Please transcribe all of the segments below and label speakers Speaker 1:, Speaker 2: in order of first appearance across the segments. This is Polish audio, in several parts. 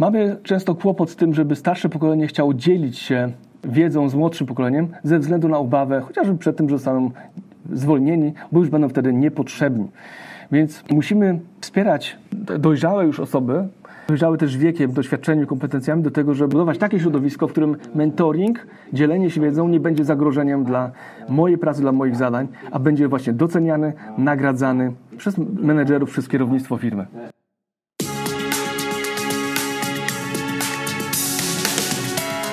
Speaker 1: Mamy często kłopot z tym, żeby starsze pokolenie chciało dzielić się wiedzą z młodszym pokoleniem ze względu na obawę, chociażby przed tym, że zostaną zwolnieni, bo już będą wtedy niepotrzebni. Więc musimy wspierać dojrzałe już osoby, dojrzałe też wiekiem, doświadczeniem, kompetencjami do tego, żeby budować takie środowisko, w którym mentoring, dzielenie się wiedzą nie będzie zagrożeniem dla mojej pracy, dla moich zadań, a będzie właśnie doceniany, nagradzany przez menedżerów, przez kierownictwo firmy.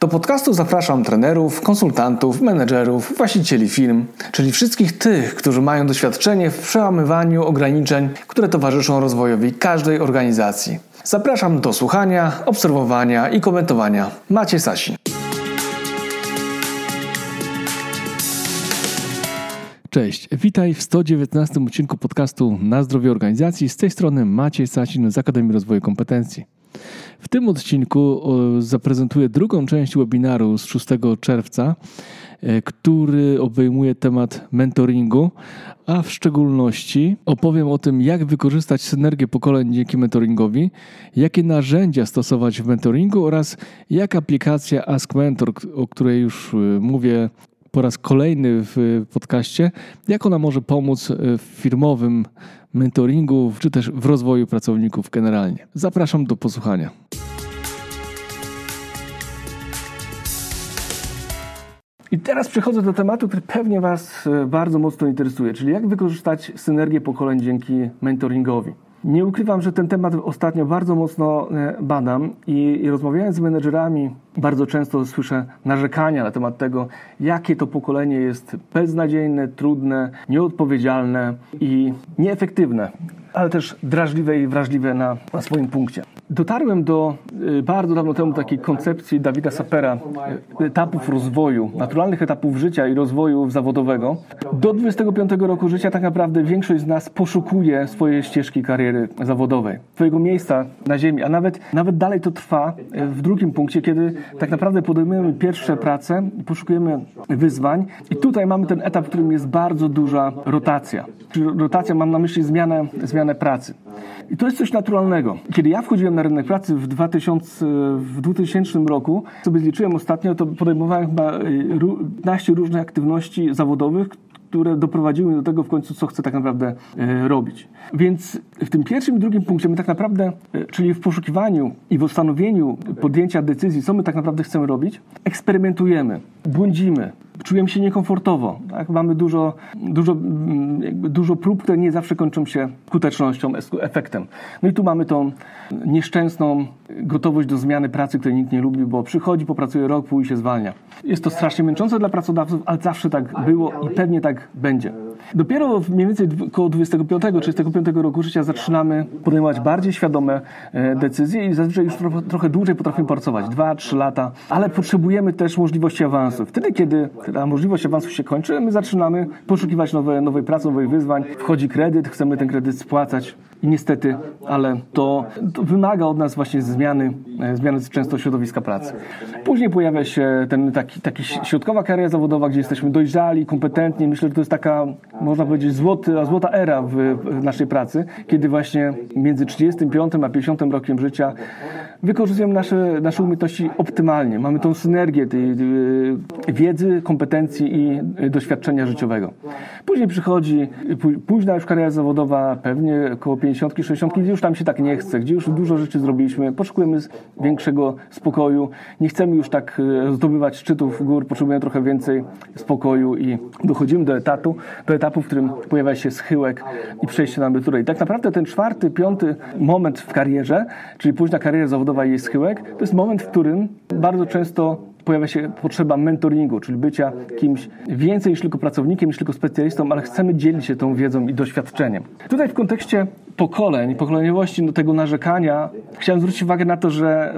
Speaker 2: Do podcastu zapraszam trenerów, konsultantów, menedżerów, właścicieli firm, czyli wszystkich tych, którzy mają doświadczenie w przełamywaniu ograniczeń, które towarzyszą rozwojowi każdej organizacji. Zapraszam do słuchania, obserwowania i komentowania. Macie Sasin.
Speaker 1: Cześć, witaj w 119 odcinku podcastu Na zdrowie organizacji. Z tej strony Maciej Sasin z Akademii Rozwoju Kompetencji. W tym odcinku zaprezentuję drugą część webinaru z 6 czerwca, e, który obejmuje temat mentoringu, a w szczególności opowiem o tym, jak wykorzystać synergię pokoleń dzięki mentoringowi, jakie narzędzia stosować w mentoringu oraz jak aplikacja Ask Mentor, o której już e, mówię po raz kolejny w podcaście, jak ona może pomóc w firmowym mentoringu, czy też w rozwoju pracowników generalnie. Zapraszam do posłuchania. I teraz przechodzę do tematu, który pewnie Was e, bardzo mocno interesuje, czyli jak wykorzystać synergię pokoleń dzięki mentoringowi. Nie ukrywam, że ten temat ostatnio bardzo mocno e, badam i, i rozmawiając z menedżerami, bardzo często słyszę narzekania na temat tego, jakie to pokolenie jest beznadziejne, trudne, nieodpowiedzialne i nieefektywne ale też drażliwe i wrażliwe na, na swoim punkcie. Dotarłem do y, bardzo dawno temu takiej koncepcji Dawida Sapera y, etapów rozwoju, naturalnych etapów życia i rozwoju zawodowego. Do 25 roku życia tak naprawdę większość z nas poszukuje swojej ścieżki kariery zawodowej, swojego miejsca na ziemi, a nawet, nawet dalej to trwa y, w drugim punkcie, kiedy tak naprawdę podejmujemy pierwsze prace, poszukujemy wyzwań i tutaj mamy ten etap, w którym jest bardzo duża rotacja. Rotacja mam na myśli zmianę, zmianę zmianę pracy. I to jest coś naturalnego. Kiedy ja wchodziłem na rynek pracy w 2000, w 2000 roku, sobie zliczyłem ostatnio, to podejmowałem chyba 15 y, różnych aktywności zawodowych, które doprowadziły do tego w końcu, co chcę tak naprawdę e, robić. Więc w tym pierwszym i drugim punkcie my tak naprawdę, e, czyli w poszukiwaniu i w ustanowieniu podjęcia decyzji, co my tak naprawdę chcemy robić, eksperymentujemy, błądzimy, czujemy się niekomfortowo. Tak? Mamy dużo, dużo, dużo prób, które nie zawsze kończą się skutecznością, efektem. No i tu mamy tą nieszczęsną gotowość do zmiany pracy, której nikt nie lubi, bo przychodzi, popracuje rok, pół i się zwalnia. Jest to strasznie męczące dla pracodawców, ale zawsze tak było i pewnie tak będzie. Dopiero mniej więcej około 25-35 roku życia zaczynamy podejmować bardziej świadome e, decyzje i zazwyczaj już trochę dłużej potrafimy pracować, 2-3 lata, ale potrzebujemy też możliwości awansu. Wtedy, kiedy ta możliwość awansu się kończy, my zaczynamy poszukiwać nowe, nowej pracy, nowych wyzwań. Wchodzi kredyt, chcemy ten kredyt spłacać i niestety, ale to, to wymaga od nas właśnie zmiany, e, zmiany często środowiska pracy. Później pojawia się ten taki, taki środkowa kariera zawodowa, gdzie jesteśmy dojrzali, kompetentni. Myślę, że to jest taka, można powiedzieć, złoty, złota era w, w naszej pracy, kiedy właśnie między 35 a 50 rokiem życia wykorzystujemy nasze, nasze umiejętności optymalnie. Mamy tą synergię tej, wiedzy, kompetencji i doświadczenia życiowego. Później przychodzi późna już kariera zawodowa, pewnie około 50, 60, gdzie już tam się tak nie chce, gdzie już dużo rzeczy zrobiliśmy, potrzebujemy większego spokoju, nie chcemy już tak e, zdobywać szczytów gór, potrzebujemy trochę więcej spokoju i dochodzimy do etatu, do etapu, w którym pojawia się schyłek i przejście na emeryturę. I tak naprawdę ten czwarty, piąty moment w karierze, czyli późna kariera zawodowa i jej schyłek, to jest moment, w którym bardzo często pojawia się potrzeba mentoringu, czyli bycia kimś więcej niż tylko pracownikiem, niż tylko specjalistą, ale chcemy dzielić się tą wiedzą i doświadczeniem. Tutaj w kontekście pokoleń, pokoleniowości, do tego narzekania, chciałem zwrócić uwagę na to, że,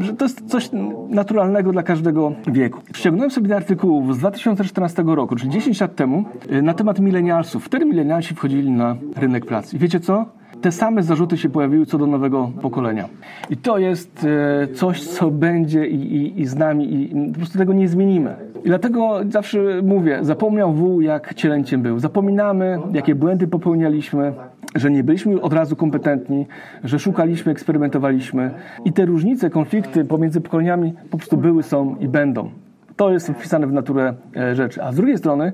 Speaker 1: że to jest coś naturalnego dla każdego wieku. Ściągnąłem sobie artykułów z 2014 roku, czyli 10 lat temu, na temat milenialsów. Wtedy milenialsi wchodzili na rynek pracy. I wiecie co? Te same zarzuty się pojawiły co do nowego pokolenia. I to jest e, coś, co będzie i, i, i z nami i po prostu tego nie zmienimy. I dlatego zawsze mówię, zapomniał wół, jak cielęciem był. Zapominamy, jakie błędy popełnialiśmy, że nie byliśmy od razu kompetentni, że szukaliśmy, eksperymentowaliśmy. I te różnice, konflikty pomiędzy pokoleniami po prostu były, są i będą. To jest wpisane w naturę e, rzeczy. A z drugiej strony,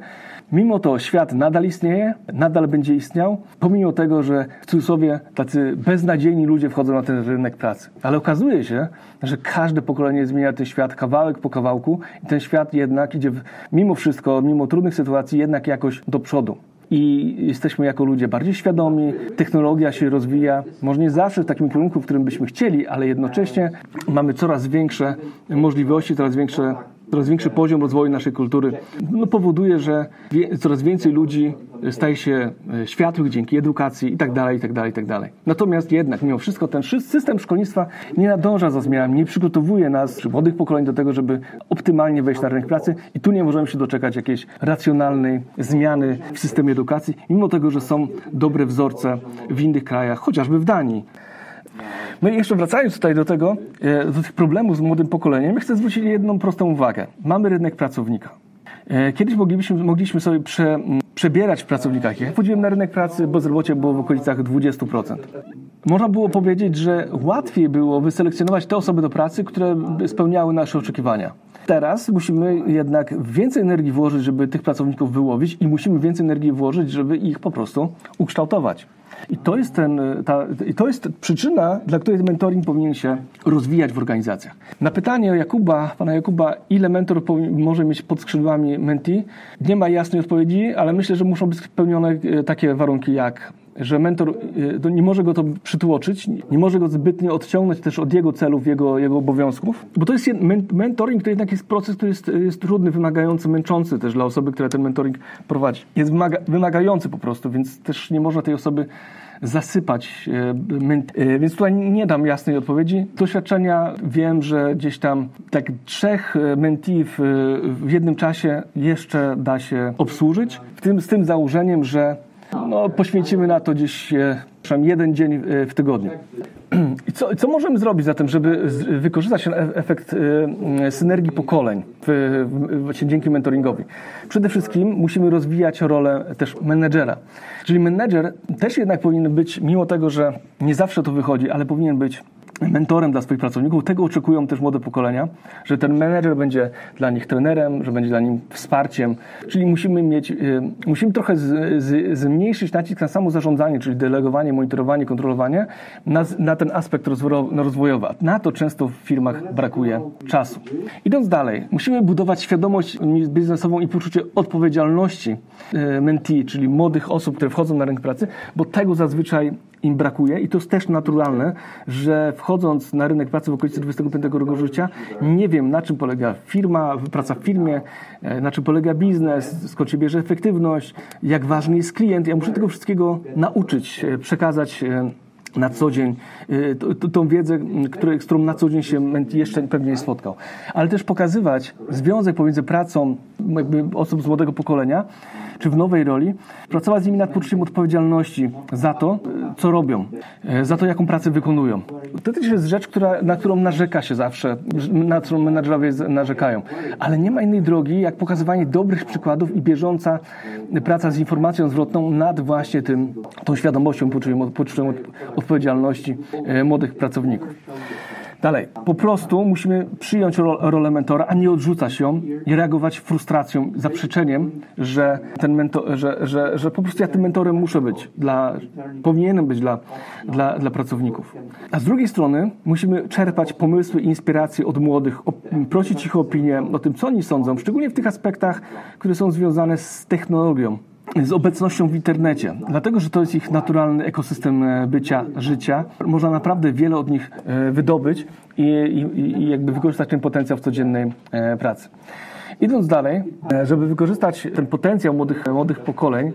Speaker 1: mimo to świat nadal istnieje, nadal będzie istniał, pomimo tego, że w cudzysłowie tacy beznadziejni ludzie wchodzą na ten rynek pracy. Ale okazuje się, że każde pokolenie zmienia ten świat kawałek po kawałku i ten świat jednak idzie, w, mimo wszystko, mimo trudnych sytuacji, jednak jakoś do przodu i jesteśmy jako ludzie bardziej świadomi, technologia się rozwija, może nie zawsze w takim kierunku, w którym byśmy chcieli, ale jednocześnie mamy coraz większe możliwości, coraz większe coraz większy poziom rozwoju naszej kultury no, powoduje, że wie, coraz więcej ludzi staje się e, światłych dzięki edukacji itd., itd., itd. Natomiast jednak, mimo wszystko, ten system szkolnictwa nie nadąża za zmianami, nie przygotowuje nas, czy młodych pokoleń do tego, żeby optymalnie wejść na rynek pracy i tu nie możemy się doczekać jakiejś racjonalnej zmiany w systemie edukacji, mimo tego, że są dobre wzorce w innych krajach, chociażby w Danii. No i jeszcze wracając tutaj do tego, e, do tych problemów z młodym pokoleniem, chcę zwrócić jedną prostą uwagę. Mamy rynek pracownika. E, kiedyś mogliśmy, mogliśmy sobie prze, przebierać w pracownikach. Jak wchodziłem na rynek pracy, bezrobocie było w okolicach 20%. Można było powiedzieć, że łatwiej było wyselekcjonować te osoby do pracy, które spełniały nasze oczekiwania. Teraz musimy jednak więcej energii włożyć, żeby tych pracowników wyłowić i musimy więcej energii włożyć, żeby ich po prostu ukształtować. I to jest, ten, ta, i to jest przyczyna, dla której mentoring powinien się rozwijać w organizacjach. Na pytanie Jakuba, pana Jakuba, ile mentor może mieć pod skrzydłami menti, nie ma jasnej odpowiedzi, ale myślę, że muszą być spełnione e, takie warunki jak że mentor y, nie może go to przytłoczyć, nie może go zbytnio odciągnąć też od jego celów, jego, jego obowiązków, bo to jest mentoring, to jednak jest proces, który jest, jest trudny, wymagający, męczący też dla osoby, która ten mentoring prowadzi. Jest wymaga, wymagający po prostu, więc też nie można tej osoby zasypać. Y, y, więc tutaj nie dam jasnej odpowiedzi. Doświadczenia wiem, że gdzieś tam tak trzech mentee w, w jednym czasie jeszcze da się obsłużyć, w tym, z tym założeniem, że no, poświęcimy na to gdzieś e, przynajmniej jeden dzień e, w tygodniu. I co, co możemy zrobić zatem, żeby wykorzystać ten e, efekt synergii pokoleń właśnie dzięki mentoringowi? Przede wszystkim musimy rozwijać rolę też menedżera. Czyli menedżer też jednak powinien być, mimo tego, że nie zawsze to wychodzi, ale powinien być mentorem dla swoich pracowników. Tego oczekują też młode pokolenia, że ten menedżer będzie dla nich trenerem, że będzie dla nich wsparciem. Czyli musimy mieć, y, musimy trochę z, z, zmniejszyć nacisk na samo zarządzanie, czyli delegowanie, monitorowanie, kontrolowanie na, na ten aspekt rozwojowy. Na to często w firmach brakuje czasu. Idąc dalej, musimy budować świadomość biznesową i poczucie odpowiedzialności y, mentee, czyli młodych osób, które wchodzą na rynek pracy, bo tego zazwyczaj im brakuje i to jest też naturalne, że wchodząc na rynek pracy w okolicy 25 roku życia, nie wiem na czym polega firma, praca w firmie, e, na czym polega biznes, skąd się bierze efektywność, jak ważny jest klient. Ja muszę tego wszystkiego nauczyć, e, przekazać e, na co dzień, tą wiedzę, z którą na co dzień się jeszcze pewnie nie spotkał. Ale też pokazywać związek pomiędzy pracą osób z młodego pokolenia, czy w nowej roli, pracować z nimi nad poczuciem odpowiedzialności za to, co robią, e, za to, jaką pracę wykonują. To też jest rzecz, która, na którą narzeka się zawsze, na którą menadżerowie narzekają. Ale nie ma innej drogi, jak pokazywanie dobrych przykładów i bieżąca praca z informacją zwrotną nad właśnie tym, tą świadomością, poczuciem, poczuciem odpowiedzialności e, młodych pracowników. Dalej, po prostu musimy przyjąć rolę mentora, a nie odrzucać ją i reagować frustracją, zaprzeczeniem, że ten mentor, że, że, że po prostu ja tym mentorem muszę być, dla, powinienem być dla, dla, dla pracowników. A z drugiej strony musimy czerpać pomysły i inspiracje od młodych, prosić ich o opinię o tym, co oni sądzą, szczególnie w tych aspektach, które są związane z technologią z obecnością w internecie. Dlatego, że to jest ich naturalny ekosystem e, bycia, życia. Można naprawdę wiele od nich e, wydobyć i, i, i jakby wykorzystać ten potencjał w codziennej e, pracy. Idąc dalej, żeby wykorzystać ten potencjał młodych, młodych pokoleń,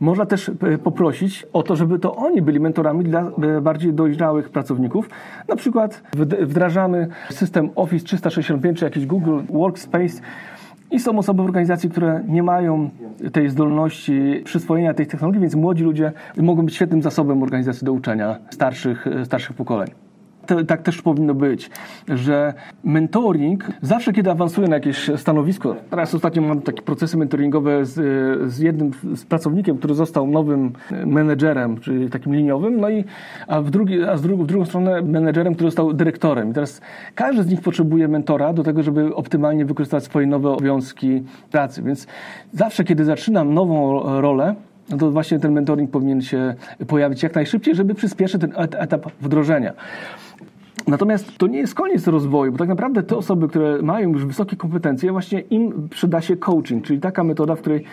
Speaker 1: można też poprosić o to, żeby to oni byli mentorami dla bardziej dojrzałych pracowników. Na przykład wdrażamy system Office 365 czy jakiś Google Workspace, i są osoby w organizacji, które nie mają tej zdolności przyswojenia tej technologii, więc młodzi ludzie mogą być świetnym zasobem organizacji do uczenia starszych, starszych pokoleń tak też powinno być, że mentoring, zawsze kiedy awansuję na jakieś stanowisko, teraz ostatnio mam takie procesy mentoringowe z, z jednym z pracownikiem, który został nowym menedżerem, czyli takim liniowym, no i a w, drugi, a z drugi, w drugą stronę menedżerem, który został dyrektorem. I teraz każdy z nich potrzebuje mentora do tego, żeby optymalnie wykorzystać swoje nowe obowiązki pracy. Więc zawsze, kiedy zaczynam nową rolę, no to właśnie ten mentoring powinien się pojawić jak najszybciej, żeby przyspieszyć ten etap wdrożenia. Natomiast to nie jest koniec rozwoju, bo tak naprawdę te osoby, które mają już wysokie kompetencje, właśnie im przyda się coaching, czyli taka metoda, w której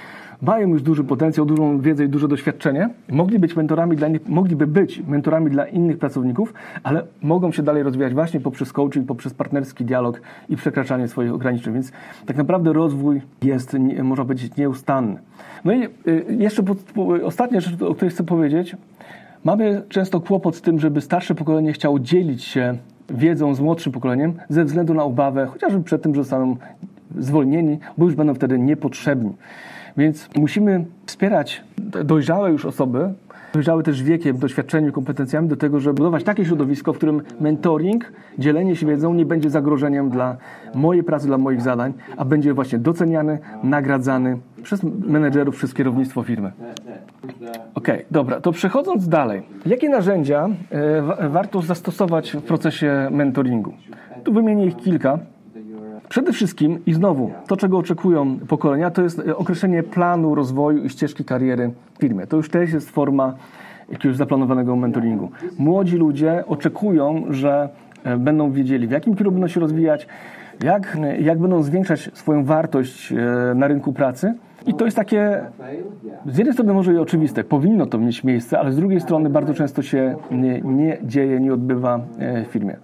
Speaker 1: mają już duży potencjał, dużą wiedzę i duże doświadczenie, mogli być mentorami dla, mogliby być mentorami dla innych pracowników, ale mogą się dalej rozwijać właśnie poprzez coaching, poprzez partnerski dialog i przekraczanie swoich ograniczeń. Więc tak naprawdę rozwój jest, można powiedzieć, nieustanny. No i y, jeszcze po, po, ostatnia rzecz, o której chcę powiedzieć, Mamy często kłopot z tym, żeby starsze pokolenie chciało dzielić się wiedzą z młodszym pokoleniem ze względu na obawę, chociażby przed tym, że zostaną zwolnieni, bo już będą wtedy niepotrzebni. Więc musimy wspierać dojrzałe już osoby, dojrzałe też wiekiem, doświadczeniem, kompetencjami do tego, żeby budować takie środowisko, w którym mentoring, dzielenie się wiedzą nie będzie zagrożeniem dla mojej pracy, dla moich zadań, a będzie właśnie doceniany, nagradzany przez menedżerów, przez kierownictwo firmy. Okej, okay, dobra, to przechodząc dalej, jakie narzędzia e, warto zastosować w procesie mentoringu? Tu wymienię ich kilka. Przede wszystkim i znowu, to czego oczekują pokolenia, to jest e, określenie planu rozwoju i ścieżki kariery firmie. To już też jest forma jakiegoś zaplanowanego mentoringu. Młodzi ludzie oczekują, że e, będą wiedzieli, w jakim kierunku będą się rozwijać, jak, jak będą zwiększać swoją wartość na rynku pracy i to jest takie, z jednej strony może i oczywiste, powinno to mieć miejsce, ale z drugiej strony bardzo często się nie, nie dzieje, nie odbywa e, w firmie.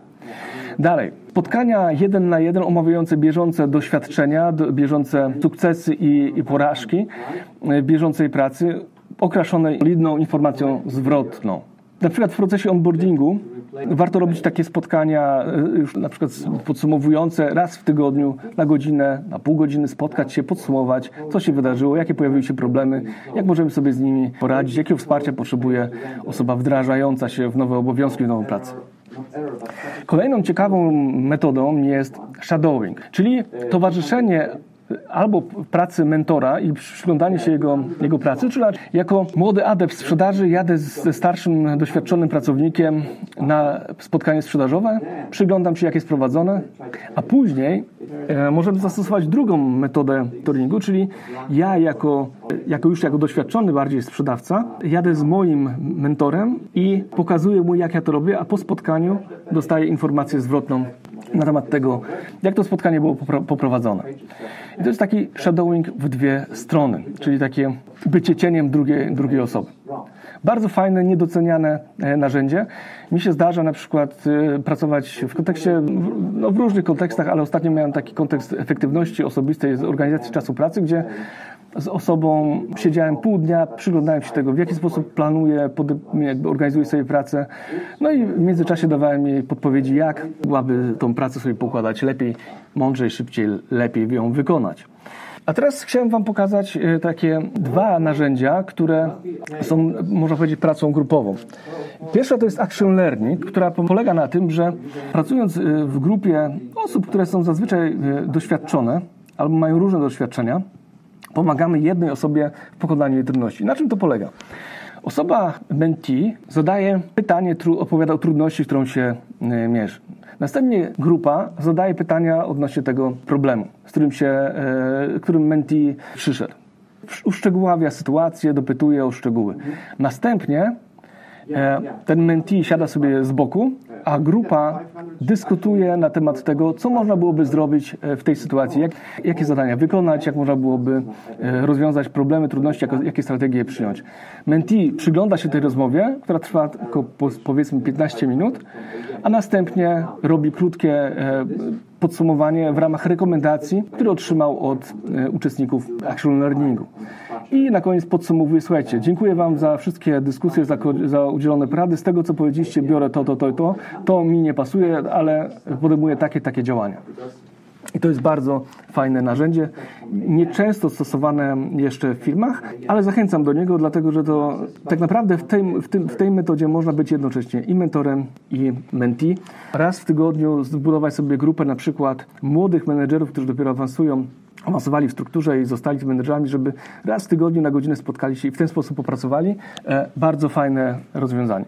Speaker 1: Dalej, spotkania jeden na jeden omawiające bieżące doświadczenia, bieżące sukcesy i, i porażki e, bieżącej pracy, okraszone lidną informacją zwrotną. Na przykład w procesie onboardingu Warto robić takie spotkania y, już na przykład podsumowujące raz w tygodniu na godzinę, na pół godziny spotkać się, podsumować, co się wydarzyło, jakie pojawiły się problemy, jak możemy sobie z nimi poradzić, jakiego wsparcia potrzebuje osoba wdrażająca się w nowe obowiązki, w nową pracę. Kolejną ciekawą metodą jest shadowing, czyli towarzyszenie albo pracy mentora i przyglądanie się jego, jego pracy, czyli jako młody adept sprzedaży jadę ze starszym, doświadczonym pracownikiem na spotkanie sprzedażowe, przyglądam się, jak jest prowadzone, a później e, możemy zastosować drugą metodę touringu, czyli ja jako, jako już jako doświadczony bardziej sprzedawca jadę z moim mentorem i pokazuję mu, jak ja to robię, a po spotkaniu dostaję informację zwrotną na temat tego, jak to spotkanie było poprowadzone. I to jest taki shadowing w dwie strony, czyli takie bycie cieniem drugiej, drugiej osoby. Bardzo fajne, niedoceniane e, narzędzie. Mi się zdarza na przykład e, pracować w kontekście, no w różnych kontekstach, ale ostatnio miałem taki kontekst efektywności osobistej z organizacji czasu pracy, gdzie z osobą siedziałem pół dnia, przyglądałem się tego, w jaki sposób planuje, jakby organizuje sobie pracę. No i w międzyczasie dawałem jej podpowiedzi, jak byłaby tą pracę sobie pokładać lepiej, mądrzej, szybciej, lepiej ją wykonać. A teraz chciałem Wam pokazać e, takie dwa narzędzia, które są, można powiedzieć, pracą grupową. Pierwsza to jest Action Learning, która polega na tym, że pracując e, w grupie osób, które są zazwyczaj e, doświadczone albo mają różne doświadczenia, pomagamy jednej osobie w pokonaniu jej trudności. Na czym to polega? Osoba mentee zadaje pytanie, opowiada o trudności, którą się e, mierzy. Następnie grupa zadaje pytania odnośnie tego problemu, z którym się, e, którym mentee przyszedł. Uszczegóławia sytuację, dopytuje o szczegóły. Następnie ten mentee siada sobie z boku, a grupa dyskutuje na temat tego, co można byłoby zrobić e, w tej sytuacji, jak, jakie zadania wykonać, jak można byłoby e, rozwiązać problemy, trudności, jak, jakie strategie przyjąć. Mentee przygląda się tej rozmowie, która trwa tylko powiedzmy 15 minut, a następnie robi krótkie podsumowanie w ramach rekomendacji, które otrzymał od uczestników Action Learningu. I na koniec podsumowuję, słuchajcie, dziękuję Wam za wszystkie dyskusje, za, za udzielone porady. Z tego, co powiedzieliście, biorę to, to, to, to. To mi nie pasuje, ale podejmuję takie, takie działania. I to jest bardzo fajne narzędzie, nieczęsto stosowane jeszcze w firmach, ale zachęcam do niego, dlatego że to tak naprawdę w tej, w, tym, w tej metodzie można być jednocześnie i mentorem, i mentee. Raz w tygodniu zbudować sobie grupę na przykład młodych menedżerów, którzy dopiero awansują awansowali w strukturze i zostali menedżerami, żeby raz w tygodniu na godzinę spotkali się i w ten sposób popracowali. E, bardzo fajne rozwiązanie.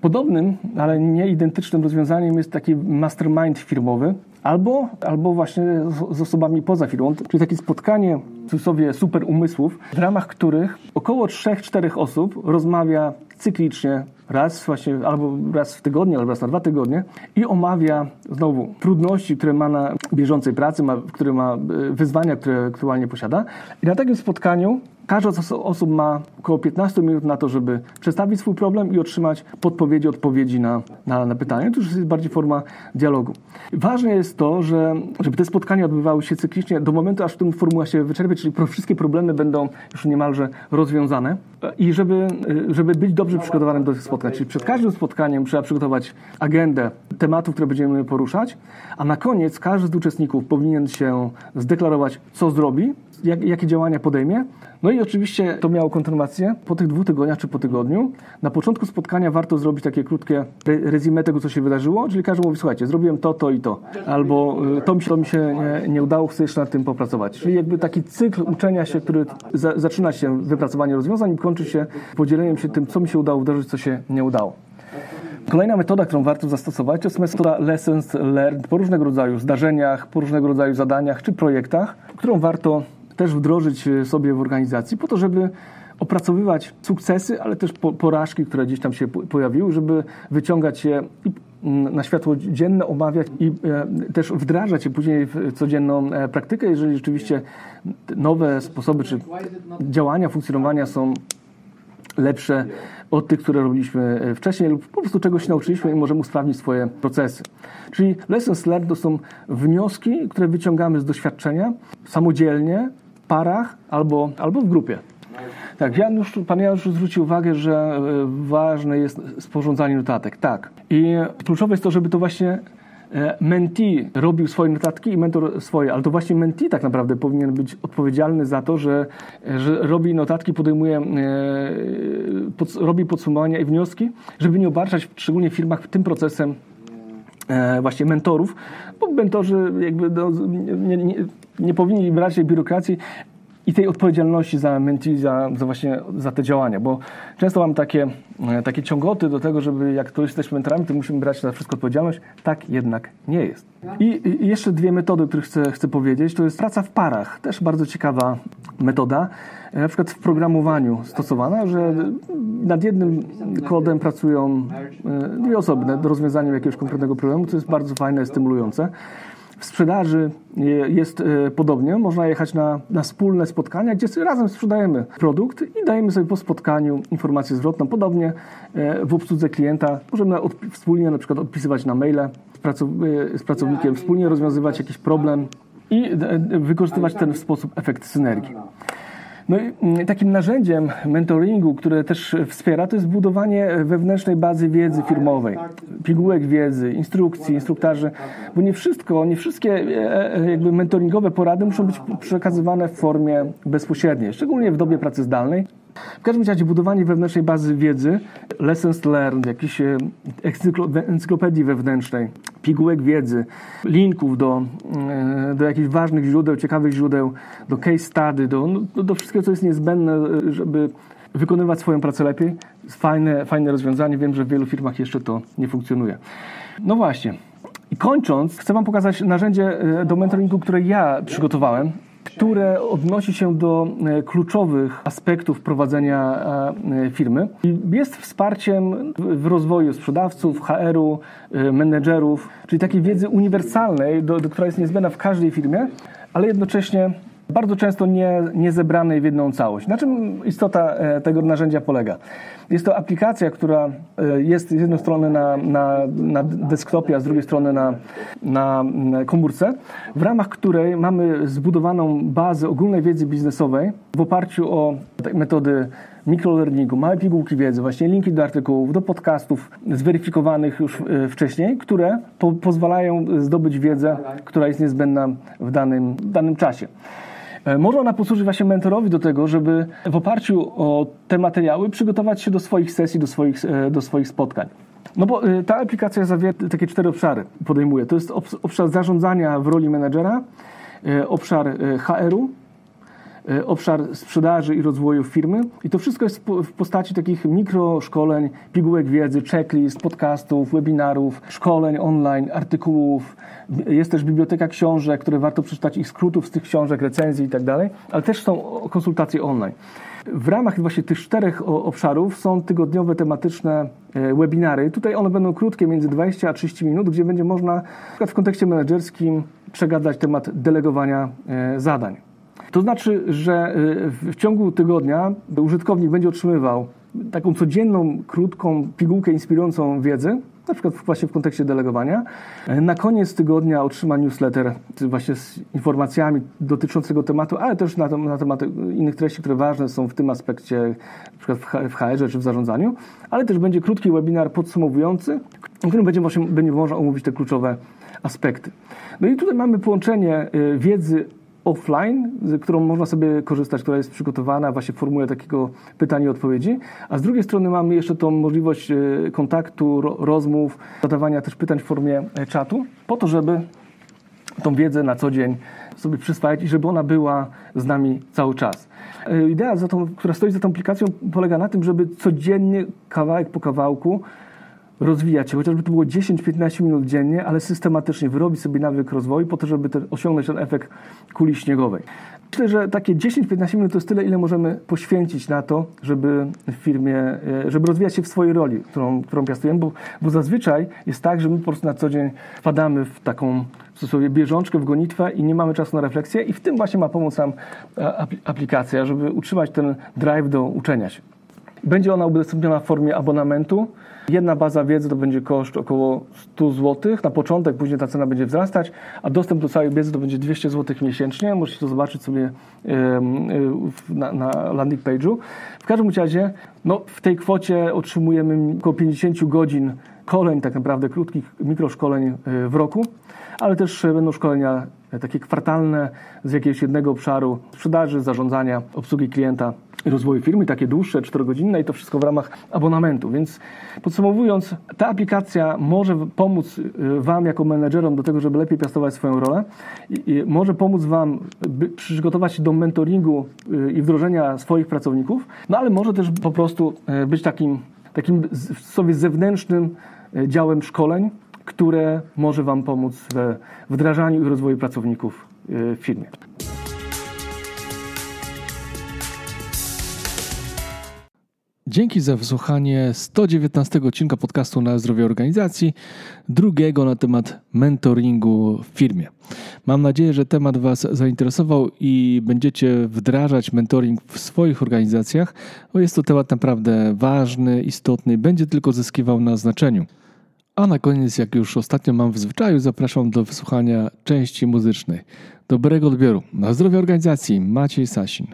Speaker 1: Podobnym, ale nie identycznym rozwiązaniem jest taki mastermind firmowy, albo, albo właśnie z, z osobami poza firmą, czyli takie spotkanie w cudzysłowie super umysłów, w ramach których około 3-4 osób rozmawia cyklicznie, raz właśnie, albo raz w tygodniu, albo raz na dwa tygodnie i omawia znowu trudności, które ma na bieżącej pracy, ma, które ma e, wyzwania, które aktualnie posiada. I na takim spotkaniu Każda z osób ma około 15 minut na to, żeby przedstawić swój problem i otrzymać podpowiedzi, odpowiedzi na, na, na pytanie. To już jest bardziej forma dialogu. Ważne jest to, że, żeby te spotkania odbywały się cyklicznie do momentu, aż ten formuła się wyczerpie, czyli wszystkie problemy będą już niemalże rozwiązane i żeby, żeby być dobrze przygotowanym do tych spotkań. Czyli przed każdym spotkaniem trzeba przygotować agendę tematów, które będziemy poruszać, a na koniec każdy z uczestników powinien się zdeklarować, co zrobi, jak, jakie działania podejmie. No i oczywiście to miało kontynuację po tych dwóch tygodniach czy po tygodniu. Na początku spotkania warto zrobić takie krótkie rezumé tego, co się wydarzyło, czyli każdy mówi, słuchajcie, zrobiłem to, to i to, albo y, to mi się, to mi się nie, nie udało, chcę jeszcze nad tym popracować. Czyli jakby taki cykl uczenia się, który za, zaczyna się wypracowaniem rozwiązań i kończy się podzieleniem się tym, co mi się udało wdrożyć, co się nie udało. Kolejna metoda, którą warto zastosować, to jest metoda lessons learned po różnego rodzaju zdarzeniach, po różnego rodzaju zadaniach czy projektach, którą warto też wdrożyć e, sobie w organizacji, po to, żeby opracowywać sukcesy, ale też porażki, które gdzieś tam się pojawiły, żeby wyciągać je na światło dzienne, omawiać i e, też wdrażać je później w codzienną e, praktykę, jeżeli rzeczywiście nowe sposoby czy działania, funkcjonowania są lepsze od tych, które robiliśmy wcześniej lub po prostu czegoś nauczyliśmy i możemy usprawnić swoje procesy. Czyli lessons learned to są wnioski, które wyciągamy z doświadczenia samodzielnie, parach albo, albo w grupie. Tak, Janusz, pan Janusz zwrócił uwagę, że e, ważne jest sporządzanie notatek. Tak. I kluczowe jest to, żeby to właśnie e, mentee robił swoje notatki i mentor swoje, ale to właśnie mentee tak naprawdę powinien być odpowiedzialny za to, że, że robi notatki, podejmuje, e, pod, robi podsumowania i wnioski, żeby nie obarczać szczególnie w firmach tym procesem właśnie mentorów, bo mentorzy jakby no, nie, nie, nie powinni brać tej biurokracji i tej odpowiedzialności za mentee, za, za, właśnie za te działania, bo często mam takie, e, takie ciągoty do tego, żeby jak to jesteśmy mentorami, to musimy brać za wszystko odpowiedzialność. Tak jednak nie jest. I, I, jeszcze dwie metody, o których chcę, chcę powiedzieć, to jest praca w parach. Też bardzo ciekawa metoda. E, na przykład w programowaniu stosowana, że nad jednym kodem pracują e, dwie osoby nad rozwiązaniem jakiegoś konkretnego problemu, co jest bardzo fajne, stymulujące. W sprzedaży jest e, podobnie. Można jechać na, na wspólne spotkania, gdzie razem sprzedajemy produkt i dajemy sobie po spotkaniu informację zwrotną. Podobnie w obsłudze klienta możemy od, wspólnie na przykład odpisywać na maile z, pracow, z pracownikiem, wspólnie rozwiązywać jakiś problem i wykorzystywać ten w sposób efekt synergii. No i mm, takim narzędziem mentoringu, które też wspiera, to jest budowanie wewnętrznej bazy wiedzy firmowej, pigułek wiedzy, instrukcji, instruktarzy, bo nie wszystko, nie wszystkie e, e, jakby mentoringowe porady muszą być przekazywane w formie bezpośredniej, szczególnie w dobie pracy zdalnej. W każdym razie budowanie wewnętrznej bazy wiedzy, lessons learned, jakiejś e, encyklopedii wewnętrznej, pigułek wiedzy, linków do, e, do jakichś ważnych źródeł, ciekawych źródeł, do case study, do, no, do wszystkiego, co jest niezbędne, e, żeby wykonywać swoją pracę lepiej. Fajne, fajne rozwiązanie. Wiem, że w wielu firmach jeszcze to nie funkcjonuje. No właśnie. I kończąc, chcę Wam pokazać narzędzie do mentoringu, które ja przygotowałem które odnosi się do e, kluczowych aspektów prowadzenia e, firmy. Jest wsparciem w rozwoju sprzedawców, HR-u, e, menedżerów, czyli takiej wiedzy uniwersalnej, do, do, która jest niezbędna w każdej firmie, ale jednocześnie bardzo często nie, nie zebranej w jedną całość. Na czym istota tego narzędzia polega? Jest to aplikacja, która e, jest z jednej strony na, na, na desktopie, a z drugiej strony na, na komórce, w ramach której mamy zbudowaną bazę ogólnej wiedzy biznesowej w oparciu o metody mikrolearningu, małe pigułki wiedzy, właśnie linki do artykułów, do podcastów zweryfikowanych już e, wcześniej, które po, pozwalają zdobyć wiedzę, która jest niezbędna w danym, w danym czasie. E, może ona posłużyć właśnie mentorowi do tego, żeby w oparciu o te materiały przygotować się do swoich sesji, do swoich, e, do swoich spotkań. No bo e, ta aplikacja zawiera takie cztery obszary, podejmuje. To jest obszar zarządzania w roli menedżera, obszar HR-u, obszar sprzedaży i rozwoju firmy. I to wszystko jest w postaci takich mikroszkoleń, pigułek wiedzy, checklist, podcastów, webinarów, szkoleń online, artykułów. Jest też biblioteka książek, które warto przeczytać ich skrótów z tych książek, recenzji i tak ale też są konsultacje online. W ramach właśnie tych czterech obszarów są tygodniowe tematyczne e, webinary. Tutaj one będą krótkie, między 20 a 30 minut, gdzie będzie można na przykład w kontekście menedżerskim przegadać temat delegowania e, zadań. To znaczy, że y, w ciągu tygodnia użytkownik będzie otrzymywał taką codzienną, krótką pigułkę inspirującą wiedzzy, na przykład właśnie w kontekście delegowania. Na koniec tygodnia otrzyma newsletter właśnie z informacjami dotyczącego tematu, ale też na, na temat innych treści, które ważne są w tym aspekcie, na przykład w HR czy w zarządzaniu, ale też będzie krótki webinar podsumowujący, w którym będzie, właśnie, będzie można omówić te kluczowe aspekty. No i tutaj mamy połączenie y, wiedzy offline, z którą można sobie korzystać, która jest przygotowana właśnie w formule takiego pytań i odpowiedzi, a z drugiej strony mamy jeszcze tą możliwość e, kontaktu, rozmów, zadawania też pytań w formie e, czatu, po to, żeby tą wiedzę na co dzień sobie przyswajać i żeby ona była z nami cały czas. E, idea, tą, która stoi za tą aplikacją, polega na tym, żeby codziennie, kawałek po kawałku, rozwijać się, chociażby to było 10-15 minut dziennie, ale systematycznie wyrobić sobie nawyk rozwoju po to, żeby osiągnąć ten efekt kuli śniegowej. Myślę, że takie 10-15 minut to jest tyle, ile możemy poświęcić na to, żeby w firmie, e, żeby rozwijać się w swojej roli, którą, którą piastujemy, bo, bo zazwyczaj jest tak, że my po prostu na co dzień wpadamy w taką w cudzysłowie bieżączkę, w gonitwę i nie mamy czasu na refleksję i w tym właśnie ma pomóc nam e, aplikacja, żeby utrzymać ten drive do uczenia się. Będzie ona udostępniona w formie abonamentu. Jedna baza wiedzy to będzie koszt około 100 zł na początek, później ta cena będzie wzrastać, a dostęp do całej wiedzy to będzie 200 zł miesięcznie. Możecie to zobaczyć sobie na, na landing page'u. W każdym razie no, w tej kwocie otrzymujemy około 50 godzin szkoleń, tak naprawdę krótkich mikroszkoleń e, w roku, ale też będą szkolenia e, takie kwartalne z jakiegoś jednego obszaru sprzedaży, zarządzania, obsługi klienta rozwoju firmy, takie dłuższe, czterogodzinne i to wszystko w ramach abonamentu. Więc podsumowując, ta aplikacja może pomóc y, Wam jako menedżerom do tego, żeby lepiej piastować swoją rolę i może pomóc Wam przygotować się do mentoringu y, i wdrożenia swoich pracowników, no ale może też po prostu y, być takim, takim sobie zewnętrznym działem szkoleń, które może Wam pomóc we wdrażaniu i rozwoju pracowników w firmie.
Speaker 3: Dzięki za wysłuchanie 119 odcinka podcastu na zdrowie organizacji, drugiego na temat mentoringu w firmie. Mam nadzieję, że temat Was zainteresował i będziecie wdrażać mentoring w swoich organizacjach, bo jest to temat naprawdę ważny, istotny, będzie tylko zyskiwał na znaczeniu. A na koniec, jak już ostatnio mam w zwyczaju, zapraszam do wysłuchania części muzycznej. Dobrego odbioru. Na zdrowie organizacji. Maciej Sasin.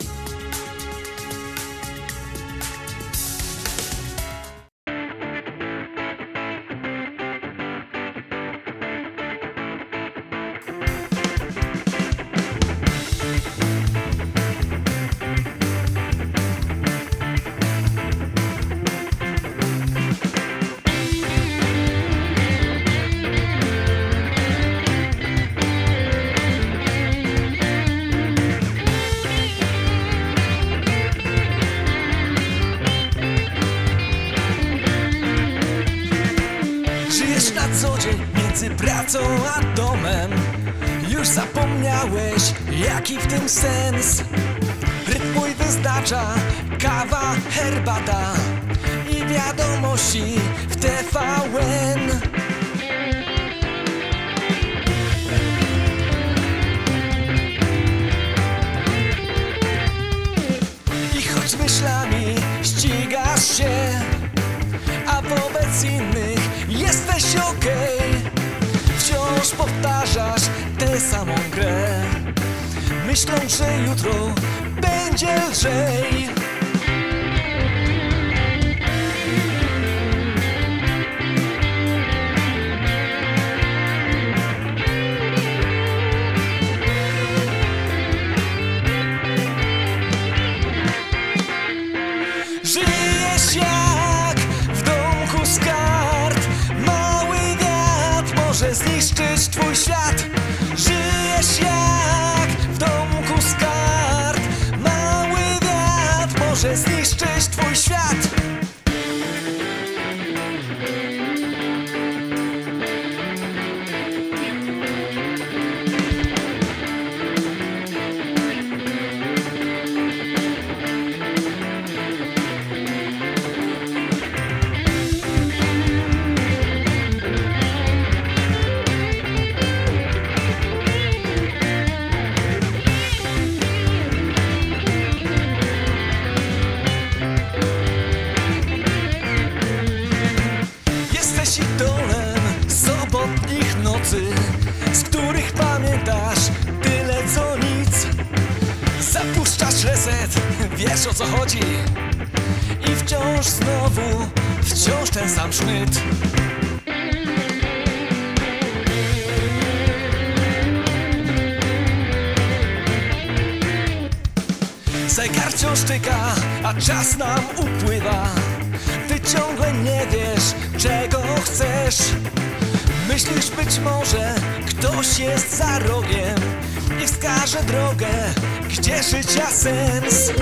Speaker 4: Pracą a domem. Już zapomniałeś, jaki w tym sens. Rytm mój wyznacza kawa, herbata I wiadomości w TVN powtarzasz tę samą grę. Myślą, że jutro będzie lżej sam sznyt. Zegar wciąż tyka, a czas nam upływa. Ty ciągle nie wiesz, czego chcesz. Myślisz być może, ktoś jest za rogiem. I wskaże drogę, gdzie życia sens